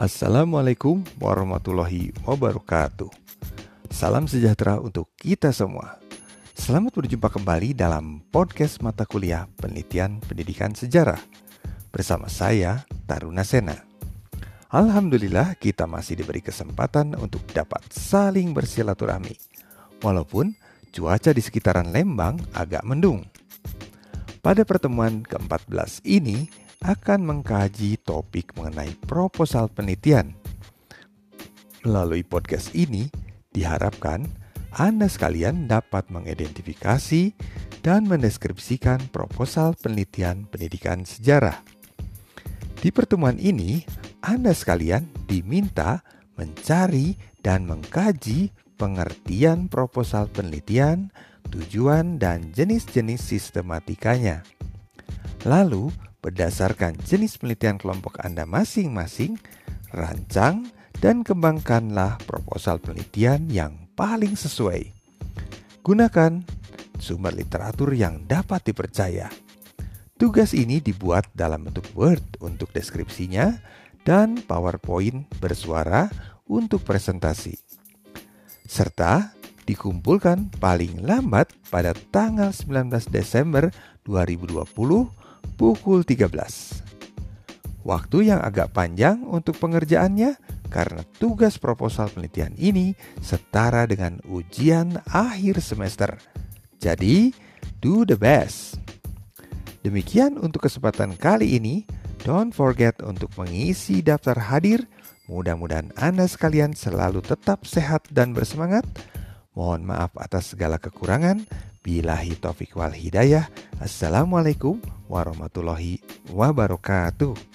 Assalamualaikum warahmatullahi wabarakatuh. Salam sejahtera untuk kita semua. Selamat berjumpa kembali dalam podcast mata kuliah Penelitian Pendidikan Sejarah bersama saya Taruna Sena. Alhamdulillah kita masih diberi kesempatan untuk dapat saling bersilaturahmi walaupun cuaca di sekitaran Lembang agak mendung. Pada pertemuan ke-14 ini akan mengkaji topik mengenai proposal penelitian. Melalui podcast ini, diharapkan Anda sekalian dapat mengidentifikasi dan mendeskripsikan proposal penelitian pendidikan sejarah. Di pertemuan ini, Anda sekalian diminta mencari dan mengkaji pengertian proposal penelitian, tujuan, dan jenis-jenis sistematikanya. Lalu, Berdasarkan jenis penelitian kelompok Anda masing-masing, rancang dan kembangkanlah proposal penelitian yang paling sesuai. Gunakan sumber literatur yang dapat dipercaya. Tugas ini dibuat dalam bentuk Word untuk deskripsinya dan PowerPoint bersuara untuk presentasi. Serta dikumpulkan paling lambat pada tanggal 19 Desember 2020 pukul 13. Waktu yang agak panjang untuk pengerjaannya karena tugas proposal penelitian ini setara dengan ujian akhir semester. Jadi, do the best. Demikian untuk kesempatan kali ini. Don't forget untuk mengisi daftar hadir. Mudah-mudahan Anda sekalian selalu tetap sehat dan bersemangat. Mohon maaf atas segala kekurangan. Bilahi taufik wal hidayah. Assalamualaikum warahmatullahi wabarakatuh.